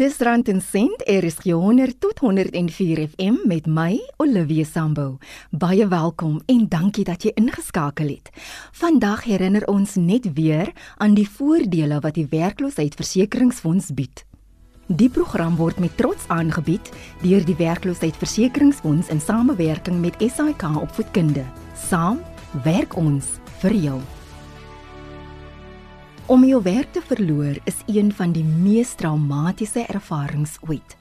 Dis rand en sent, is 100 tot 104 FM met my Olivia Sambo. Baie welkom en dankie dat jy ingeskakel het. Vandag herinner ons net weer aan die voordele wat die werkloosheidsversekeringsfonds bied. Die program word met trots aangebied deur die werkloosheidsversekeringsfonds in samewerking met SAIK opvoedkunde. Saam werk ons vir jou. Om jou werk te verloor is een van die mees traumatiese ervarings ooit.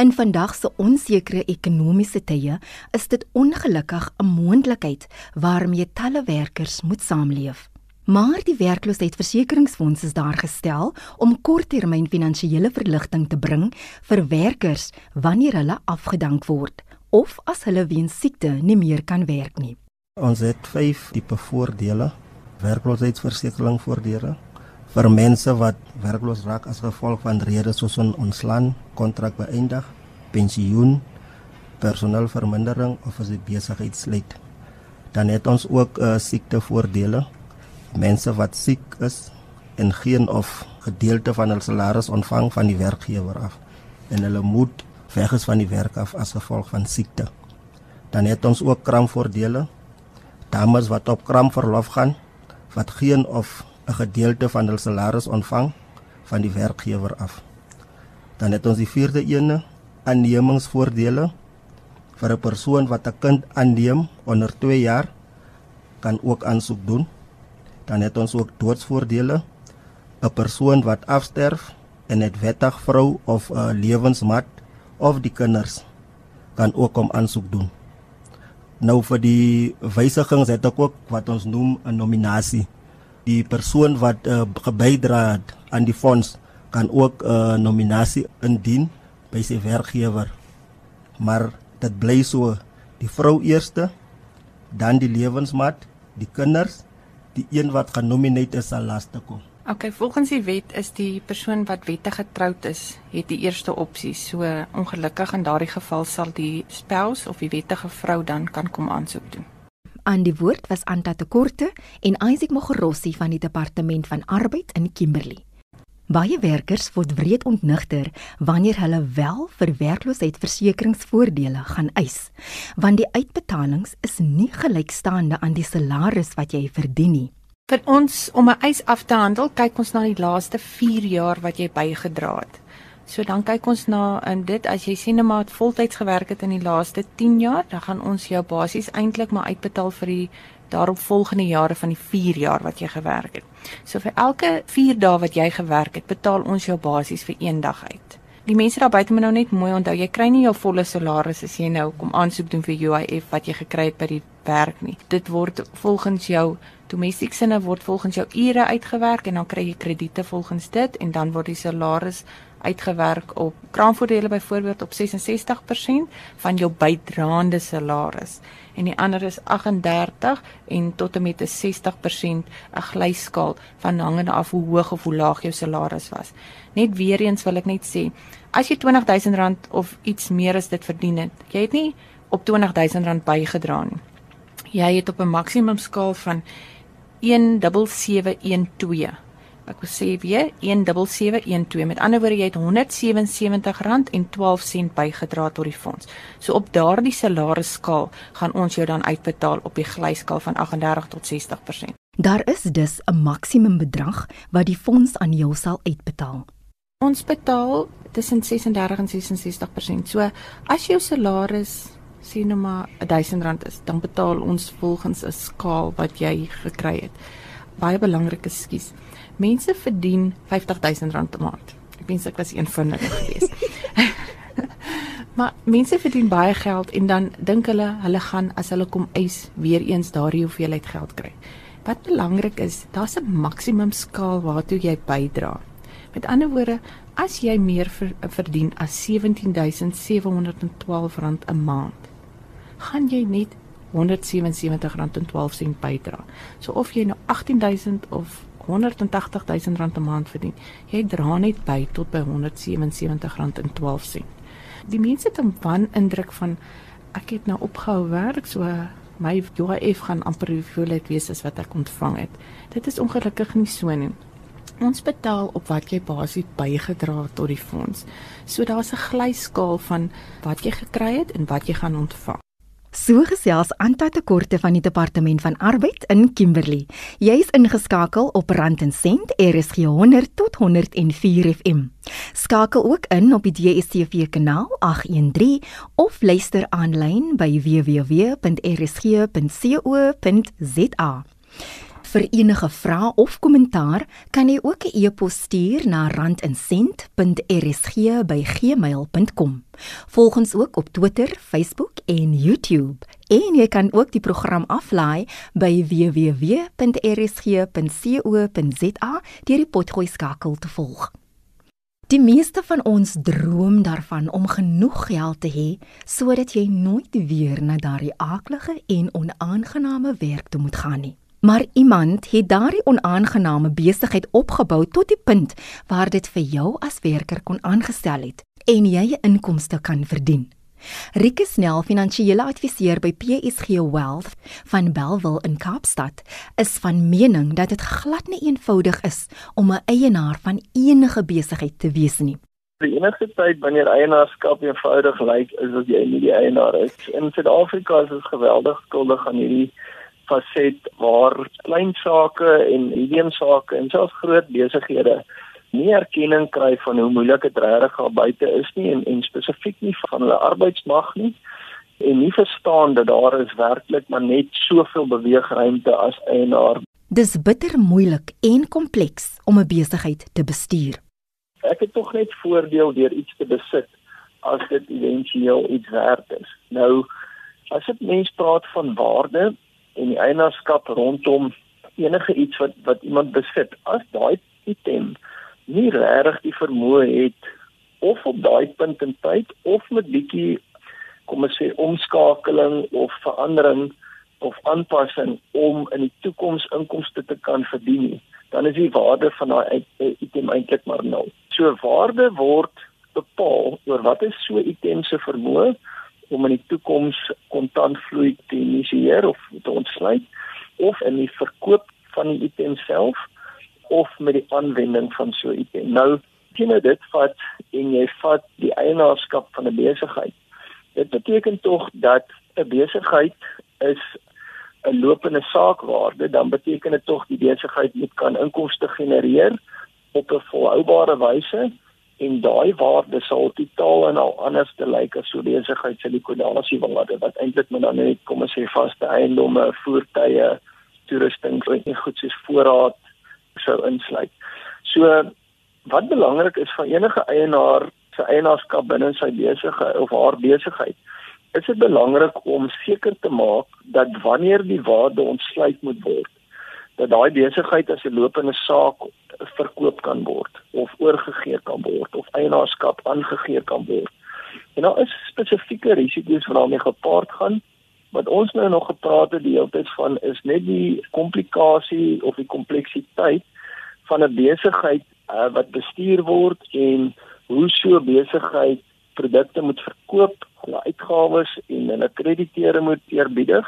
In vandag se onsekere ekonomiese tye is dit ongelukkig 'n moontlikheid waarmee talle werkers moet saamleef. Maar die werkloosheidsversekeringsfonds is daar gestel om korttermyn finansiële verligting te bring vir werkers wanneer hulle afgedank word of as hulle weens siekte nie meer kan werk nie. Ons het 5 tipe voordele. Werkloosheidsversekering voordele, vir mense wat werkloos raak as gevolg van redes soos ontslaan, kontrak beëindig, pensioen, personeelvermindering of as die besigheid sluit. Dan het ons ook uh, siektevoordele. Mense wat siek is en geen of gedeelte van hul salaris ontvang van die werkgewer af en hulle moet weg is van die werk af as gevolg van siekte. Dan het ons ook kraamvoordele. Dames wat op kraamverlof gaan wat geen of 'n gedeelte van hul salaris ontvang van die werkgewer af. Dan het ons die vierde ene, aannemingsvoordele vir 'n persoon wat 'n kind aanneem onder 2 jaar kan ook aansoek doen. Dan het ons ook doodsvoordele. 'n Persoon wat afsterf en het wettig vrou of 'n lewensmaat of die kinders kan ook om aansoek doen. Nou vir die wysigings het ek ook wat ons noem 'n nominasie die persoon wat uh, gebydra het aan die fonds kan ook 'n uh, nominasie indien by sy werkgewer. Maar dit bly so die vrou eerste, dan die lewensmaat, die kinders, die een wat genomineer is sal laaste kom. OK, volgens die wet is die persoon wat wettig getroud is, het die eerste opsie. So ongelukkig in daardie geval sal die spouse of die wettige vrou dan kan kom aansoek doen. Aan die woord was Anta Tekorte en Isaac Mogorossi van die Departement van Arbeid in Kimberley. Baie werkers word wreed ontnigter wanneer hulle wel vir werkloosheidsversekeringsvoordele gaan eis, want die uitbetalings is nie gelykstaande aan die salaris wat jy verdien nie. Vir ons om 'n eis af te handel, kyk ons na die laaste 4 jaar wat jy bygedra het. So dan kyk ons na in dit as jy sien 'n maat voltyds gewerk het in die laaste 10 jaar, dan gaan ons jou basies eintlik maar uitbetaal vir die daaropvolgende jare van die 4 jaar wat jy gewerk het. So vir elke 4 dae wat jy gewerk het, betaal ons jou basies vir een dag uit. Die mense daar buite moet nou net mooi onthou, jy kry nie jou volle salaris as jy nou kom aansoek doen vir UIF wat jy gekry het by die werk nie. Dit word volgens jou domestiek sinne word volgens jou ure uitgewerk en dan kry jy krediete volgens dit en dan word die salaris uitgewerk op kraamvoordele byvoorbeeld op 66% van jou bydraende salaris en die ander is 38 en tot en met 'n 60% 'n glyskaal van hangende af hoe hoog of hoe laag jou salaris was. Net weer eens wil ek net sê, as jy R20000 of iets meer as dit verdien het, jy het nie op R20000 bygedra nie. Jy het op 'n maksimum skaal van 17712 Ek wil sê weer 17712. Met ander woorde jy het R177.12 bygedra tot die fonds. So op daardie salarisskaal gaan ons jou dan uitbetaal op die glyskaal van 38 tot 60%. Daar is dus 'n maksimum bedrag wat die fonds aan jou sal uitbetaal. Ons betaal tussen 36 en 66%. So as jou salaris sien nou maar R1000 is, dan betaal ons volgens 'n skaal wat jy gekry het. Baie belangrik is skies mense verdien R50000 'n maand. Ek wens ek was eenvoudig geweest. maar mense verdien baie geld en dan dink hulle hulle gaan as hulle kom eis weer eens daardie hoeveelheid geld kry. Wat belangrik is, daar's 'n maksimum skaal waartoe jy bydra. Met ander woorde, as jy meer ver, verdien as R17712 'n maand, gaan jy net R177.12 bydra. So of jy nou 18000 of 180 000 rand 'n maand verdien. Jy dra net by tot by 177 rand en 12 sent. Die mense het 'n wan indruk van ek het nou opgehou werk, so my UIF gaan amper hoeveel dit wees as wat ek ontvang het. Dit is ongelukkig nie so nie. Ons betaal op wat jy basies bygedra het tot die fonds. So daar's 'n glyskaal van wat jy gekry het en wat jy gaan ontvang. So gesels Anta Tekorte van die Departement van Arbeid in Kimberley. Jy's ingeskakel op Rand en Sent RSG 100 tot 104 FM. Skakel ook in op die DStv kanaal 813 of luister aanlyn by www.rsg.co.za. Vir enige vrae of kommentaar kan jy ook 'n e-pos stuur na randinsent.rsg@gmail.com. Volg ons ook op Twitter, Facebook en YouTube. En jy kan ook die program aflaai by www.rsg.co.za deur die potgooi skakel te volg. Die meeste van ons droom daarvan om genoeg geld te hê sodat jy nooit weer na daardie aaklige en onaangename werk toe moet gaan nie. Maar iemand het daardie onaangename besigheid opgebou tot die punt waar dit vir jou as werker kon aangestel het en jy 'n inkomste kan verdien. Rikke Snell, finansiële adviseur by PSG Wealth van Belwel in Kaapstad, is van mening dat dit glad nie eenvoudig is om 'n eienaar van enige besigheid te wees nie. Die enigste tyd wanneer eienaarskap eenvoudig lyk, is as jy nie die eienaar is. In Suid-Afrika is dit geweldig skuldig aan hierdie faset waar klein sake en medium sake en selfs groot besighede nie erkenning kry van hoe moeilik dit regtig daar buite is nie en en spesifiek nie van hulle arbeidsmag nie en nie verstaan dat daar is werklik maar net soveel beweegruimte as eienaar. Dis bitter moeilik en kompleks om 'n besigheid te bestuur. Ek het tog net voordeel deur iets te besit as dit éventueel iets werd is. Nou as dit mens praat van waarde, en die eienaarskap rondom enige iets wat wat iemand besit as daai item nie regtig die vermoë het of op daai punt in tyd of met bietjie kom ons sê omskakeling of verandering of aanpassing om in die toekoms inkomste te kan verdien nie dan is die waarde van daai item eintlik maar nul. So waarde word bepaal oor wat is so item se vermoë om in die toekoms kontantvloei te initieer of te ontsluit of in die verkoop van die item self of met die aanwending van so 'n item. Nou, jy nou dit vat en jy vat die eienaarskap van 'n besigheid. Dit beteken tog dat 'n besigheid is 'n lopende saakwaarde, dan beteken dit tog die besigheid moet kan inkomste genereer op 'n volhoubare wyse en daai waarde sal totaal en al anders te lyk as so besigheid se liquidasie waarde wat eintlik maar dan net kom ons sê vaste eiendomme, voertuie, toerusting, en goed soos voorraad sou insluit. So wat belangrik is vir enige eienaar se eienaarskap binne sy besigheid of haar besigheid is dit belangrik om seker te maak dat wanneer die waarde ontsluit moet word dat daai besigheid as 'n lopende saak verkoop kan word of oorgegee kan word of eienaarskap aangegee kan word. En daar is spesifieke risiko's wat daarmee gepaard gaan. Wat ons nou nog gepraat het die hele tyd van is net die komplikasie of die kompleksiteit van 'n besigheid uh, wat bestuur word en hoe so besigheid produkte moet verkoop, hulle uitgawes en hulle krediteure moet eerbiedig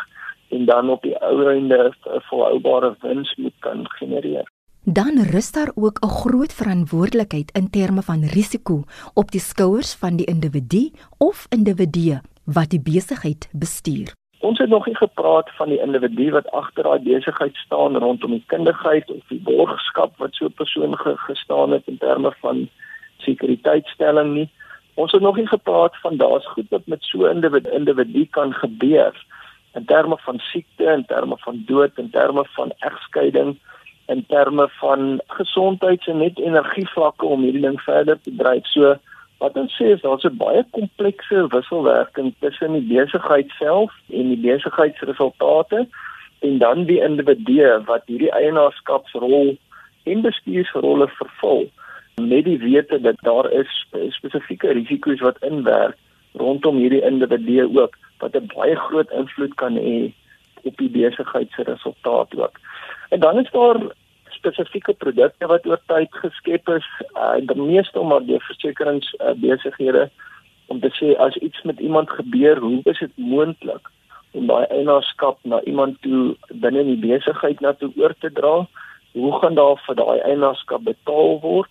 en dan op die ou einde 'n volhoubare wins moet kan genereer dan rus daar ook 'n groot verantwoordelikheid in terme van risiko op die skouers van die individu of individue wat die besigheid bestuur. Ons het nog nie gepraat van die individu wat agter daai besigheid staan rondom die kundigheid of die borgskap wat so 'n persoon ge gestaan het in terme van sekuriteitstelling nie. Ons het nog nie gepraat van daar's goed wat met so 'n individu, individu kan gebeur in terme van siekte, in terme van dood, in terme van egskeiding in terme van gesondheids- en net energievlakke om hierdie ding verder te dryf. So wat ons sê is daar's 'n baie komplekse wisselwerking tussen die besigheid self en die besigheidsresultate en dan die individu wat hierdie eienaarskapsrol en bestuursrolle vervul met die wete dat daar is spesifieke risiko's wat inwerk rondom hierdie individu ook wat 'n baie groot invloed kan hê op die besigheidsresultaat ook. En dan is daar spesifieke produkte wat oor tyd geskep is, uh die meeste maar die versekeringsbesighede uh, om te sê as iets met iemand gebeur, hoe is dit moontlik om daai eienaarskap na iemand toe binne die besigheid na toe oor te dra Hoe gaan daar vir daai eienaarskap betaal word?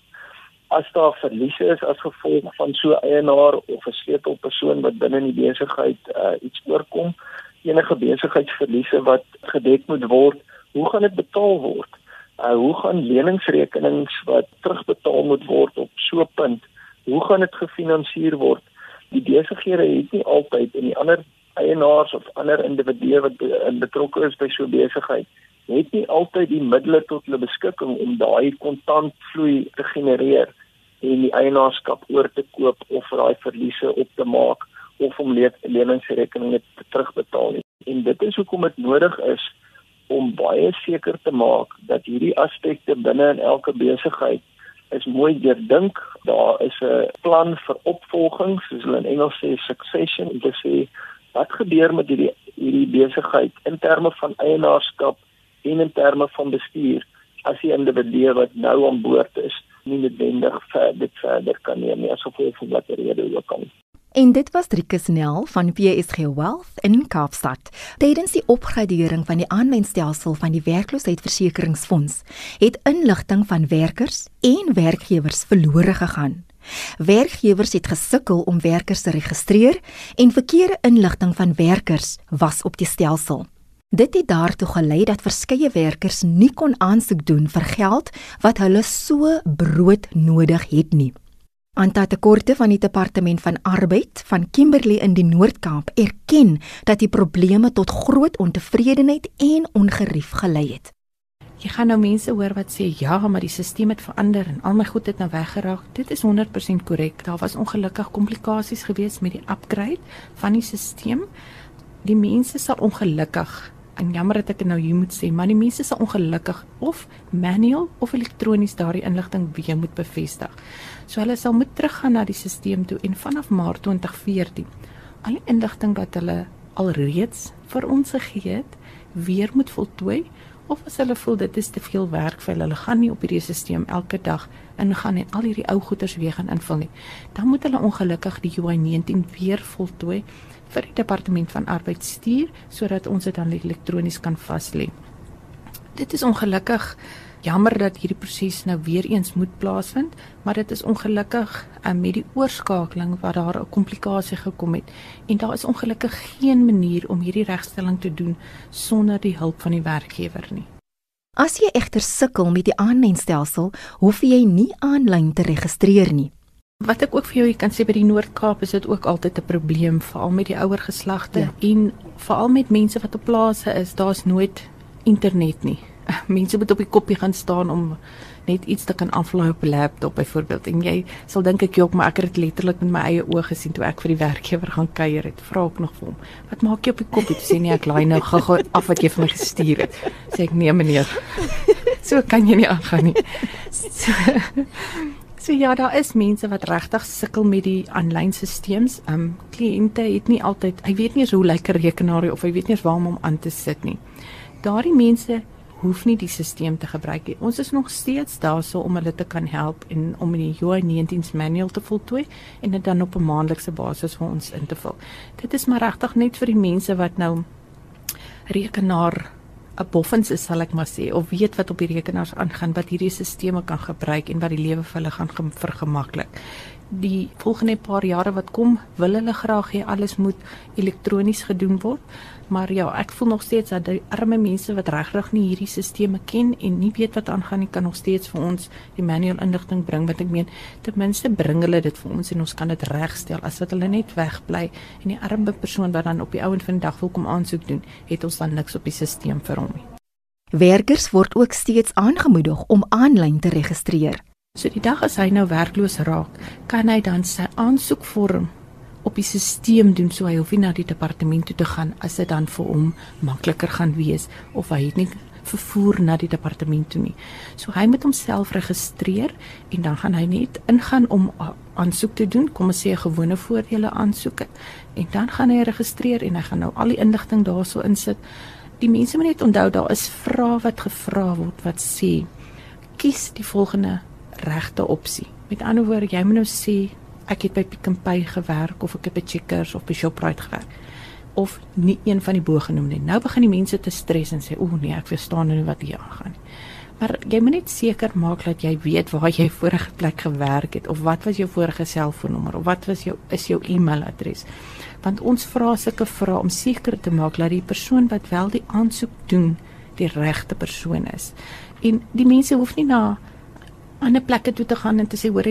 As daar verliese is as gevolg van so eienaar of 'n sleutelpersoon wat binne in die besigheid uh, iets oorkom, enige besigheidsverliese wat gedek moet word, hoe gaan dit betaal word? Uh, hoe gaan leningsrekenings wat terugbetaal moet word op so 'n punt, hoe gaan dit gefinansier word? Die besighede het nie altyd en die ander eienaars of ander individue wat betrokke is by so besigheid het nie altyd die middele tot hulle beskikking om daai kontantvloei te genereer en die eienaarskap oor te koop of daai verliese op te maak of om leningsrekeninge te terugbetaal nie. En dit is hoekom dit nodig is om baie seker te maak dat hierdie aspekte binne in elke besigheid is mooi deurdink. Daar is 'n plan vir opvolging, soos hulle in Engels sê succession, om te sê wat gebeur met hierdie hierdie besigheid in terme van eienaarskap en in terme van bestuur as die individu wat nou aan boord is nie noodwendig verder verder kan neem nie as gevolg van watter rede ook al. En dit was Driekus Nel van PSG Wealth in Kaapstad. Tydens die opgradering van die aanlynstelsel van die werkloosheidsversekeringsfonds het inligting van werkers en werkgewers verlore gegaan. Werkgewers het gesukkel om werkers te registreer en verkeerde inligting van werkers was op die stelsel. Dit het daartoe gelei dat verskeie werkers nie kon aansoek doen vir geld wat hulle so broodnodig het nie. Anta tekorte van die departement van arbeid van Kimberley in die Noord-Kaap erken dat die probleme tot groot ontevredenheid en ongerief gelei het. Jy gaan nou mense hoor wat sê ja, maar die stelsel het verander en al my goed het nou weggeraak. Dit is 100% korrek. Daar was ongelukkig komplikasies gewees met die upgrade van die stelsel. Die mense sal ongelukkig en jammer dat ek dit nou hier moet sê, maar die mense is ongelukkig of manual of elektronies daardie inligting weer moet bevestig. So hulle sal moet teruggaan na die stelsel toe en vanaf Maart 2014 al die inligting wat hulle alreeds vir ons gegee het, weer moet voltooi of as hulle voel dit is te veel werk vir hulle, hulle gaan nie op hierdie stelsel elke dag ingaan en al hierdie ou goeders weer gaan invul nie. Dan moet hulle ongelukkig die UI 19 weer voltooi vir die departement van arbeid stuur sodat ons dit dan elektronies kan vas lê. Dit is ongelukkig jammer dat hierdie proses nou weer eens moet plaasvind, maar dit is ongelukkig um, met die oorskakeling wat daar 'n komplikasie gekom het en daar is ongelukkig geen manier om hierdie regstelling te doen sonder die hulp van die werkgewer nie. As jy egter sukkel met die aanlynstelsel, hoef jy nie aanlyn te registreer nie. Wat ek ook vir jou kan sê by die Noord-Kaap is dit ook altyd 'n probleem veral met die ouer geslagte ja. en veral met mense wat op plase is, daar's nooit internet nie. Mense moet op die koppie gaan staan om net iets te kan aflaai op 'n laptop byvoorbeeld. En jy sal dink ek jok maar ek het dit letterlik met my eie oë gesien toe ek vir die werkgewer gaan kuier het. Vra ek nog vir hom wat maak jy op die koppie? Sê nee ek laai nou gou-gou af wat jy vir my gestuur het. Sê ek nee meneer. So kan jy nie aangaan nie. So, So ja, daar is mense wat regtig sukkel met die aanlyn stelsels. Ehm um, kliënte het nie altyd, hy weet nie hoe lyk 'n rekenaar of hy weet nie waar om hom aan te sit nie. Daardie mense hoef nie die stelsel te gebruik nie. Ons is nog steeds daarso om hulle te kan help en om die UI 19 manual te voltooi en dit dan op 'n maandelikse basis vir ons in te vul. Dit is maar regtig net vir die mense wat nou rekenaar 'n boffens is sal ek maar sê of weet wat op die rekenaars aangaan wat hierdie stelsels kan gebruik en wat die lewe vir hulle gaan vergemaklik. Die volgende paar jare wat kom, wil hulle graag hê alles moet elektronies gedoen word. Maar ja, ek voel nog steeds dat die arme mense wat regtig nie hierdie stelsels ken en nie weet wat aangaan nie, kan nog steeds vir ons die manual inligting bring wat ek meen ten minste bring hulle dit vir ons en ons kan dit regstel as wat hulle net wegbly en die arme persoon wat dan op die ouend van die dag wil kom aansoek doen, het ons dan niks op die stelsel vir hom nie. Werkers word ook steeds aangemoedig om aanlyn te registreer. So die dag as hy nou werkloos raak, kan hy dan sy aansoekvorm op die stelsel doen so hy hoef nie na die departement toe te gaan as dit dan vir hom makliker gaan wees of hy het nie vervoer na die departement toe nie. So hy moet homself registreer en dan gaan hy net ingaan om aansoek te doen, kom ons sê 'n gewone voordele aansoek en dan gaan hy registreer en hy gaan nou al die inligting daarso insit. Die mense moet net onthou daar is vrae wat gevra word wat sê kies die volgende regte opsie. Met ander woorde, jy moet nou sê ek het by Pick n Pay gewerk of ek het by Checkers of by Shoprite gewerk of nie een van die bo genoemde nie. Nou begin die mense te stres en sê o nee, ek verstaan nou nie wat hier aangaan nie. Maar jy moet net seker maak dat jy weet waar jy vorige plek gewerk het of wat was jou vorige selfoonnommer of wat was jou is jou e-mailadres. Want ons vra sulke vrae om seker te maak dat die persoon wat wel die aansoek doen, die regte persoon is. En die mense hoef nie na ander plekke toe te gaan en te sê hoor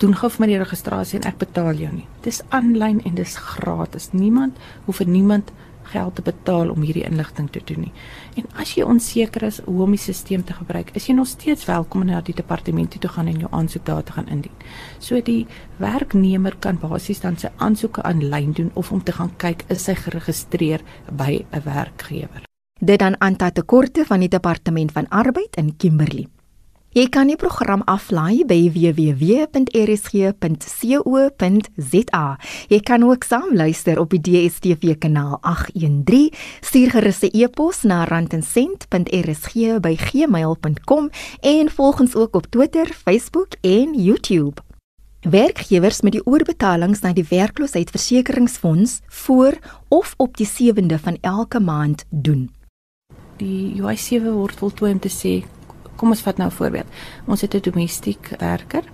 doen gou vir my die registrasie en ek betaal jou nie. Dis aanlyn en dis gratis. Niemand hoef vir niemand geld te betaal om hierdie inligting te doen nie. En as jy onseker is hoe om die stelsel te gebruik, is jy nog steeds welkom om na die departement toe te gaan en jou aansoek daar te gaan indien. So die werknemer kan basies dan sy aansoeke aanlyn doen of om te gaan kyk is hy geregistreer by 'n werkgewer. Dit dan Anta Tekorte van die Departement van Arbeid in Kimberley. Jy kan die program aflaai by www.rsg.co.za. Jy kan ook saamluister op die DSTV kanaal 813. Stuur gerus 'n e-pos na randencent.rsg@gmail.com en volg ons ook op Twitter, Facebook en YouTube. Werkgewers met die oorbetalings na die werkloosheidsversekeringsfonds voor of op die 7de van elke maand doen. Die UI7 word voltooi om te sê kom ons vat nou 'n voorbeeld. Ons het 'n domestiek werker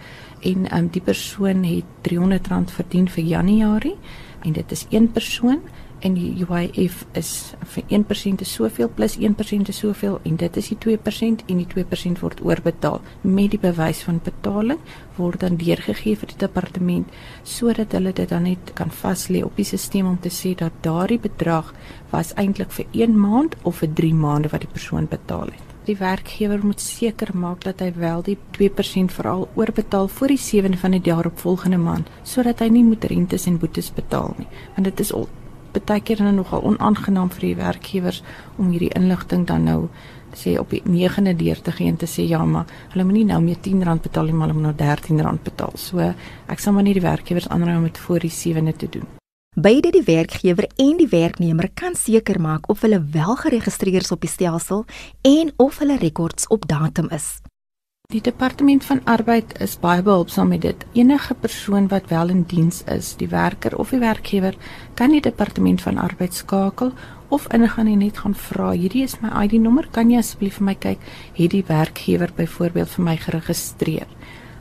en um, die persoon het R300 verdien vir Januarie en dit is een persoon en die UIF is vir 1% is soveel plus 1% is soveel en dit is die 2% en die 2% word oorbetaal met die bewys van betaling word dan deurgegee vir die departement sodat hulle dit dan net kan vas lê op die stelsel om te sê dat daardie bedrag was eintlik vir 1 maand of vir 3 maande wat die persoon betaal het die werkgewer moet seker maak dat hy wel die 2% veral oorbetaal voor die 7de van die daaropvolgende maand sodat hy nie moet rentes en boetes betaal nie. Want dit is al baie keer nogal onaangenaam vir die werkgewers om hierdie inligting dan nou sê op die 9de deur te gee en te sê ja maar hulle moet nie nou meer R10 betaal nie maar hulle moet nou R13 betaal. So ek sal maar nie die werkgewers aanraai om dit voor die 7de te doen Beide die werkgewer en die werknemer kan seker maak of hulle wel geregistreer is op die stelsel en of hulle rekords op datum is. Die departement van arbeid is baie behulpsaam met dit. Enige persoon wat wel in diens is, die werker of die werkgewer, kan die departement van arbeid skakel of ingaan en net gaan vra, hierdie is my ID-nommer, kan jy asseblief vir my kyk, het die werkgewer byvoorbeeld vir my geregistreer?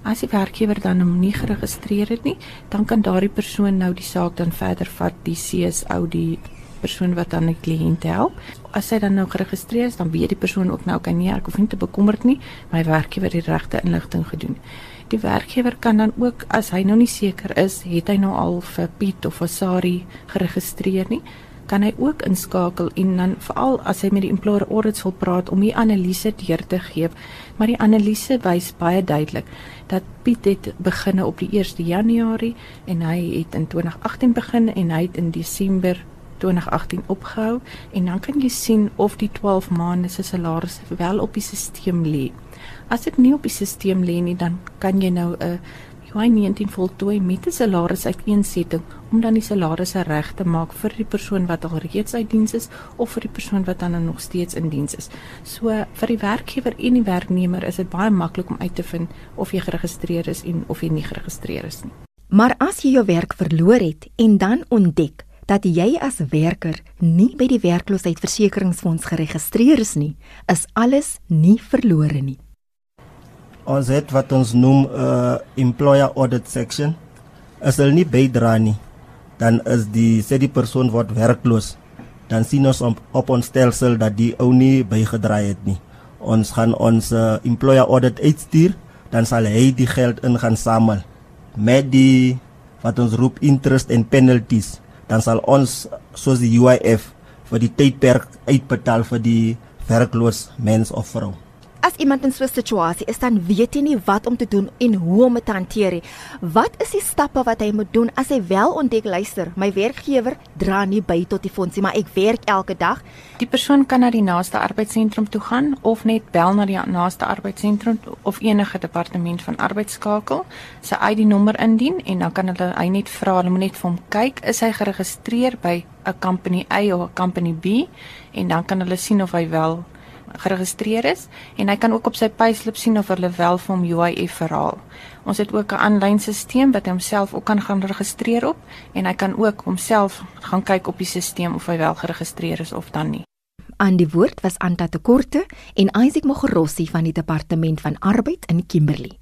As die werkgewer dan hom nie geregistreer het nie, dan kan daardie persoon nou die saak dan verder vat, die CSO die persoon wat dan die kliënt help. As hy dan nou geregistreer is, dan weet die persoon ook nou kan nie ek hoef nie te bekommerd nie, my werkgewer het die regte inligting gedoen. Die werkgewer kan dan ook as hy nou nie seker is, het hy nou al vir Piet of vir Sari geregistreer nie, kan hy ook inskakel en dan veral as hy met die employer audits wil praat om die analise deur te gee. Maar die analise wys baie duidelik dat Piet het beginne op die 1 Januarie en hy het in 2018 begin en hy het in Desember 2018 opgehou en dan kan jy sien of die 12 maande se salaris wel op die stelsel lê. As dit nie op die stelsel lê nie, dan kan jy nou 'n Hy 19 voltooi met 'n salarisuiteensetting om dan die salarisse reg te maak vir die persoon wat al reeds uit diens is of vir die persoon wat dan nog steeds in diens is. So vir die werkgewer en die werknemer is dit baie maklik om uit te vind of jy geregistreer is en of jy nie geregistreer is nie. Maar as jy jou werk verloor het en dan ontdek dat jy as werker nie by die werkloosheidsversekeringsfonds geregistreer is nie, is alles nie verlore nie ons het wat ons noem 'n uh, employer audit section. As hulle nie bydra nie, dan is die sê die persoon word werkloos. Dan sien ons op, op ons stelsel dat die ou nie bygedra het nie. Ons gaan ons uh, employer audit uitstuur, dan sal hy die geld in gaan samel met die wat ons roep interest and penalties. Dan sal ons soos die UIF vir die tydperk uitbetaal vir die werkloos mens of vrou as iemand in so 'n situasie is, dan weet hy nie wat om te doen en hoe om dit te hanteer nie. Wat is die stappe wat hy moet doen as hy wel ontdek luister, my werkgewer dra nie by tot die fondsie, maar ek werk elke dag. Die persoon kan na die naaste arbeidsentrum toe gaan of net bel na die naaste arbeidsentrum of enige departement van arbeid skakel, sy ID-nommer indien en dan kan hulle hy net vra, hulle moet net vir hom kyk, is hy geregistreer by 'n company A of 'n company B en dan kan hulle sien of hy wel geregistreer is en hy kan ook op sy payslip sien of hulle wel vir hom UIF verhaal. Ons het ook 'n aanlyn stelsel wat homself ook kan gaan registreer op en hy kan ook homself gaan kyk op die stelsel of hy wel geregistreer is of dan nie. Aan die woord was Anta Tekorte en Isaac Mogorossi van die Departement van Arbeid in Kimberley.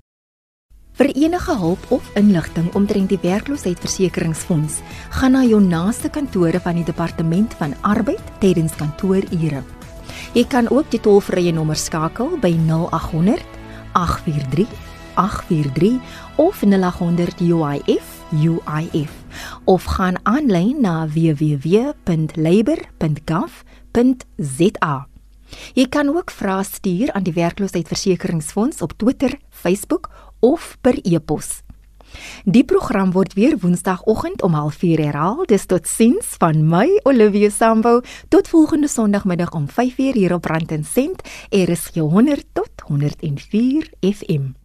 Vir enige hulp of inligting omtrent die werkloosheidsversekeringsfonds, gaan na jou naaste kantore van die Departement van Arbeid tydens kantoorure. Jy kan ook die tollvrye nommer skakel by 0800 843 843 of 0800 UIF UIF of gaan aanlyn na www.labor.gov.za. Jy kan ook vrae stuur aan die werkloosheidsversekeringsfonds op Twitter, Facebook of per e-pos. Die program word weer Woensdagoggend om 04:30 herhaal. Dis tot sins van my Olivia Sambo tot volgende Sondagmiddag om 5:00 hier op Rand en Sent. Er is 100 tot 104 FM.